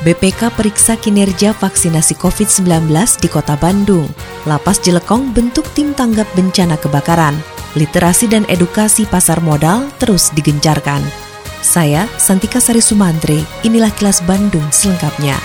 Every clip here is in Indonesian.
BPK periksa kinerja vaksinasi COVID-19 di Kota Bandung. Lapas Jelekong bentuk tim tanggap bencana kebakaran. Literasi dan edukasi pasar modal terus digencarkan. Saya, Santika Sari Sumantri, inilah kilas Bandung selengkapnya.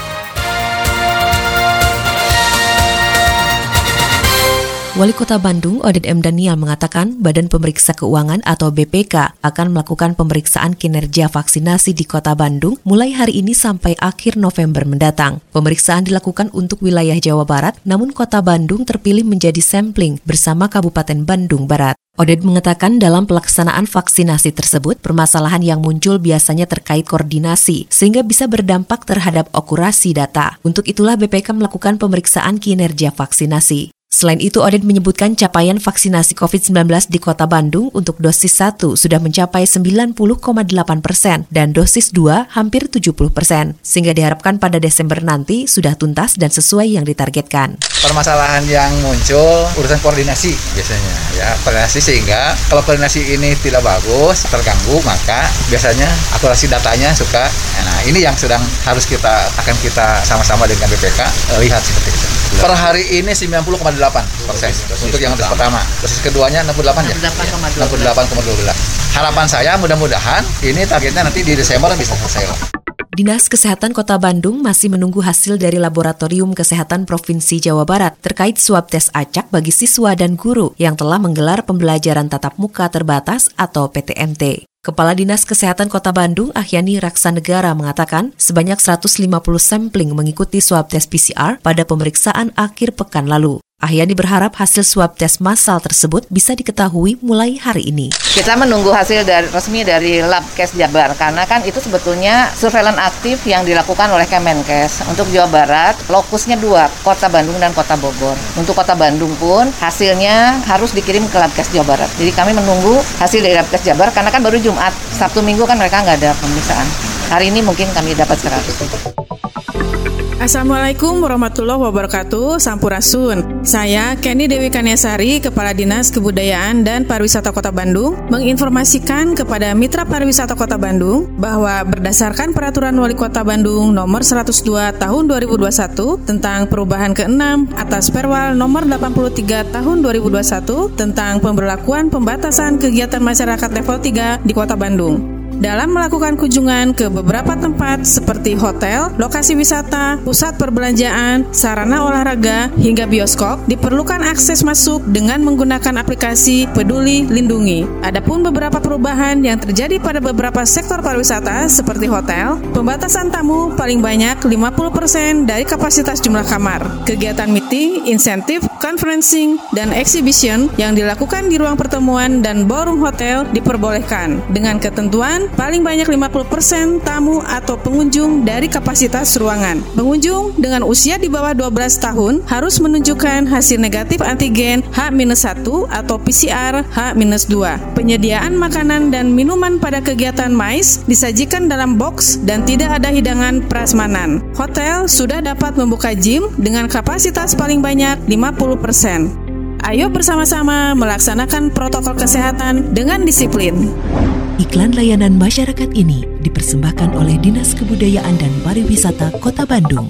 Wali Kota Bandung, Oded M. Daniel mengatakan Badan Pemeriksa Keuangan atau BPK akan melakukan pemeriksaan kinerja vaksinasi di Kota Bandung mulai hari ini sampai akhir November mendatang. Pemeriksaan dilakukan untuk wilayah Jawa Barat, namun Kota Bandung terpilih menjadi sampling bersama Kabupaten Bandung Barat. Oded mengatakan dalam pelaksanaan vaksinasi tersebut, permasalahan yang muncul biasanya terkait koordinasi, sehingga bisa berdampak terhadap akurasi data. Untuk itulah BPK melakukan pemeriksaan kinerja vaksinasi. Selain itu, Oded menyebutkan capaian vaksinasi COVID-19 di kota Bandung untuk dosis 1 sudah mencapai 90,8 persen dan dosis 2 hampir 70 persen, sehingga diharapkan pada Desember nanti sudah tuntas dan sesuai yang ditargetkan. Permasalahan yang muncul urusan koordinasi biasanya, ya koordinasi sehingga kalau koordinasi ini tidak bagus, terganggu, maka biasanya akurasi datanya suka. Nah ini yang sedang harus kita akan kita sama-sama dengan BPK eh, lihat seperti itu. Per hari ini 90,8 persen untuk yang dosis pertama. Dosis keduanya 68 ya? 68,12. Harapan saya mudah-mudahan ini targetnya nanti di Desember bisa selesai lah. Dinas Kesehatan Kota Bandung masih menunggu hasil dari Laboratorium Kesehatan Provinsi Jawa Barat terkait swab tes acak bagi siswa dan guru yang telah menggelar pembelajaran tatap muka terbatas atau PTMT. Kepala Dinas Kesehatan Kota Bandung, Ahyani Raksanegara mengatakan sebanyak 150 sampling mengikuti swab tes PCR pada pemeriksaan akhir pekan lalu. Ahyani berharap hasil swab tes massal tersebut bisa diketahui mulai hari ini. Kita menunggu hasil dari, resmi dari Labkes Jabar karena kan itu sebetulnya surveillance aktif yang dilakukan oleh Kemenkes. Untuk Jawa Barat, lokusnya dua, Kota Bandung dan Kota Bogor. Untuk Kota Bandung pun hasilnya harus dikirim ke Labkes Jawa Barat. Jadi kami menunggu hasil dari Labkes Jabar karena kan baru Jumat, Sabtu Minggu kan mereka nggak ada pemeriksaan. Hari ini mungkin kami dapat 100. Assalamualaikum warahmatullahi wabarakatuh. Sampurasun. Saya Kenny Dewi Kaniasari Kepala Dinas Kebudayaan dan Pariwisata Kota Bandung Menginformasikan kepada Mitra Pariwisata Kota Bandung Bahwa berdasarkan Peraturan Wali Kota Bandung Nomor 102 Tahun 2021 Tentang perubahan ke-6 atas Perwal Nomor 83 Tahun 2021 Tentang pemberlakuan pembatasan kegiatan masyarakat level 3 di Kota Bandung dalam melakukan kunjungan ke beberapa tempat seperti hotel, lokasi wisata, pusat perbelanjaan, sarana olahraga, hingga bioskop, diperlukan akses masuk dengan menggunakan aplikasi Peduli Lindungi. Adapun beberapa perubahan yang terjadi pada beberapa sektor pariwisata seperti hotel, pembatasan tamu paling banyak 50% dari kapasitas jumlah kamar. Kegiatan meeting, insentif, conferencing, dan exhibition yang dilakukan di ruang pertemuan dan ballroom hotel diperbolehkan dengan ketentuan paling banyak 50% tamu atau pengunjung dari kapasitas ruangan. Pengunjung dengan usia di bawah 12 tahun harus menunjukkan hasil negatif antigen H-1 atau PCR H-2. Penyediaan makanan dan minuman pada kegiatan MICE disajikan dalam box dan tidak ada hidangan prasmanan. Hotel sudah dapat membuka gym dengan kapasitas paling banyak 50%. Ayo bersama-sama melaksanakan protokol kesehatan dengan disiplin. Iklan layanan masyarakat ini dipersembahkan oleh Dinas Kebudayaan dan Pariwisata Kota Bandung.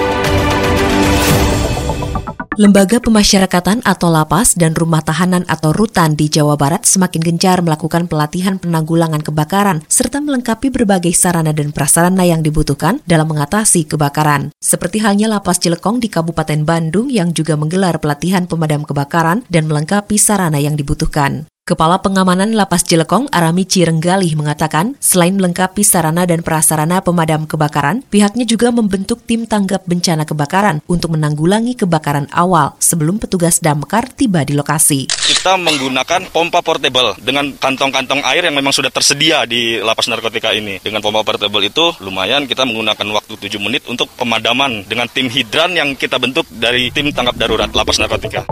Lembaga Pemasyarakatan atau Lapas dan Rumah Tahanan atau Rutan di Jawa Barat semakin gencar melakukan pelatihan penanggulangan kebakaran serta melengkapi berbagai sarana dan prasarana yang dibutuhkan dalam mengatasi kebakaran. Seperti halnya Lapas Cilekong di Kabupaten Bandung yang juga menggelar pelatihan pemadam kebakaran dan melengkapi sarana yang dibutuhkan. Kepala Pengamanan Lapas Cilekong Arami Cirenggalih mengatakan, selain melengkapi sarana dan prasarana pemadam kebakaran, pihaknya juga membentuk tim tanggap bencana kebakaran untuk menanggulangi kebakaran awal sebelum petugas damkar tiba di lokasi. Kita menggunakan pompa portable dengan kantong-kantong air yang memang sudah tersedia di lapas narkotika ini. Dengan pompa portable itu lumayan kita menggunakan waktu 7 menit untuk pemadaman dengan tim hidran yang kita bentuk dari tim tanggap darurat lapas narkotika.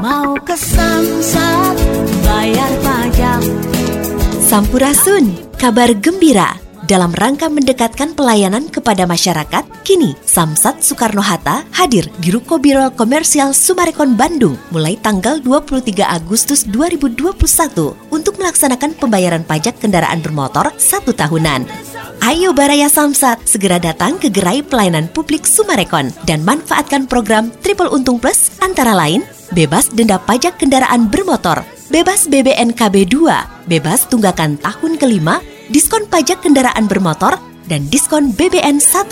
Mau ke Samsat bayar pajak Sampurasun, kabar gembira. Dalam rangka mendekatkan pelayanan kepada masyarakat, kini Samsat Soekarno-Hatta hadir di Ruko Biro Komersial Sumarekon Bandung mulai tanggal 23 Agustus 2021 untuk melaksanakan pembayaran pajak kendaraan bermotor satu tahunan. Ayo Baraya Samsat, segera datang ke gerai pelayanan publik Sumarekon dan manfaatkan program Triple Untung Plus antara lain bebas denda pajak kendaraan bermotor, bebas BBNKB 2, bebas tunggakan tahun kelima, diskon pajak kendaraan bermotor, dan diskon BBN 1.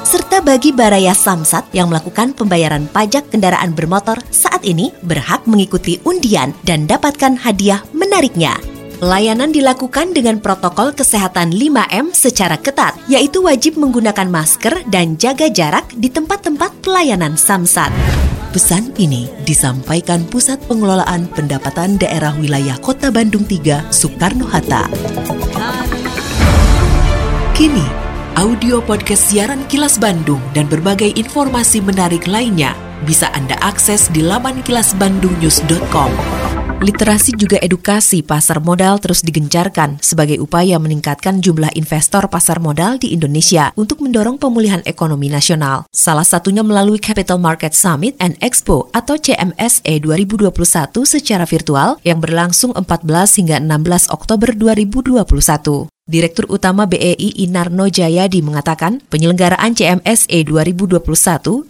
Serta bagi Baraya Samsat yang melakukan pembayaran pajak kendaraan bermotor saat ini berhak mengikuti undian dan dapatkan hadiah menariknya. Layanan dilakukan dengan protokol kesehatan 5M secara ketat, yaitu wajib menggunakan masker dan jaga jarak di tempat-tempat pelayanan Samsat. Pesan ini disampaikan Pusat Pengelolaan Pendapatan Daerah Wilayah Kota Bandung 3 Soekarno-Hatta. Kini, audio podcast siaran Kilas Bandung dan berbagai informasi menarik lainnya bisa Anda akses di laman kilasbandungnews.com. Literasi juga edukasi pasar modal terus digencarkan sebagai upaya meningkatkan jumlah investor pasar modal di Indonesia untuk mendorong pemulihan ekonomi nasional. Salah satunya melalui Capital Market Summit and Expo atau CMSE 2021 secara virtual yang berlangsung 14 hingga 16 Oktober 2021. Direktur Utama BEI Inarno Jayadi mengatakan penyelenggaraan CMSE 2021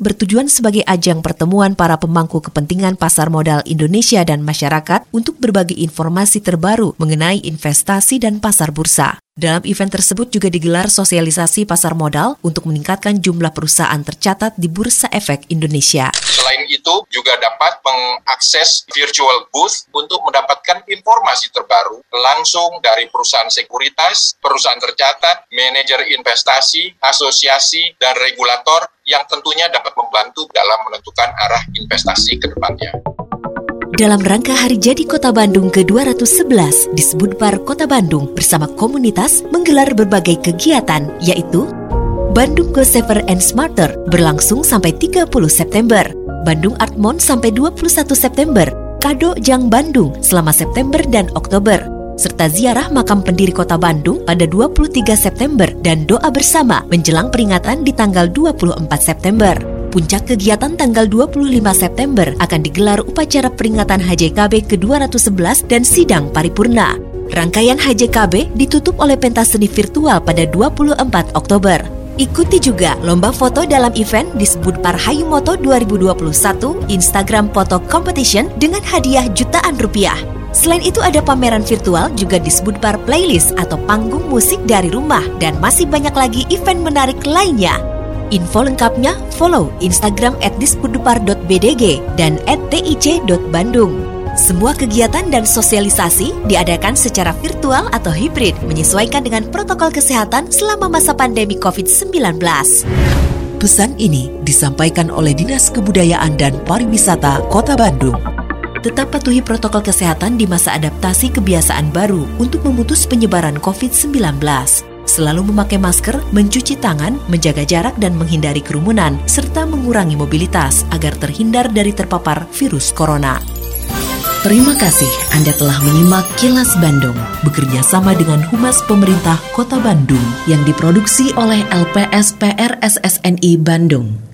bertujuan sebagai ajang pertemuan para pemangku kepentingan pasar modal Indonesia dan masyarakat untuk berbagi informasi terbaru mengenai investasi dan pasar bursa. Dalam event tersebut juga digelar sosialisasi pasar modal untuk meningkatkan jumlah perusahaan tercatat di Bursa Efek Indonesia. Selain itu juga dapat mengakses virtual booth untuk mendapatkan informasi terbaru langsung dari perusahaan sekuritas, perusahaan tercatat, manajer investasi, asosiasi, dan regulator yang tentunya dapat membantu dalam menentukan arah investasi ke depannya dalam rangka Hari Jadi Kota Bandung ke-211 di Sebudpar Kota Bandung bersama komunitas menggelar berbagai kegiatan yaitu Bandung Go Safer and Smarter berlangsung sampai 30 September, Bandung Art Month sampai 21 September, Kado Jang Bandung selama September dan Oktober, serta ziarah makam pendiri kota Bandung pada 23 September dan doa bersama menjelang peringatan di tanggal 24 September. Puncak kegiatan tanggal 25 September akan digelar upacara peringatan HJKB ke-211 dan sidang paripurna. Rangkaian HJKB ditutup oleh pentas seni virtual pada 24 Oktober. Ikuti juga lomba foto dalam event disebut Parhayu Moto 2021 Instagram Photo Competition dengan hadiah jutaan rupiah. Selain itu ada pameran virtual juga disebut bar playlist atau panggung musik dari rumah dan masih banyak lagi event menarik lainnya. Info lengkapnya follow Instagram at dispudupar.bdg dan at tic.bandung. Semua kegiatan dan sosialisasi diadakan secara virtual atau hibrid menyesuaikan dengan protokol kesehatan selama masa pandemi COVID-19. Pesan ini disampaikan oleh Dinas Kebudayaan dan Pariwisata Kota Bandung. Tetap patuhi protokol kesehatan di masa adaptasi kebiasaan baru untuk memutus penyebaran COVID-19. Selalu memakai masker, mencuci tangan, menjaga jarak dan menghindari kerumunan, serta mengurangi mobilitas agar terhindar dari terpapar virus corona. Terima kasih Anda telah menyimak Kilas Bandung bekerja sama dengan Humas Pemerintah Kota Bandung yang diproduksi oleh LPSPR SSNI Bandung.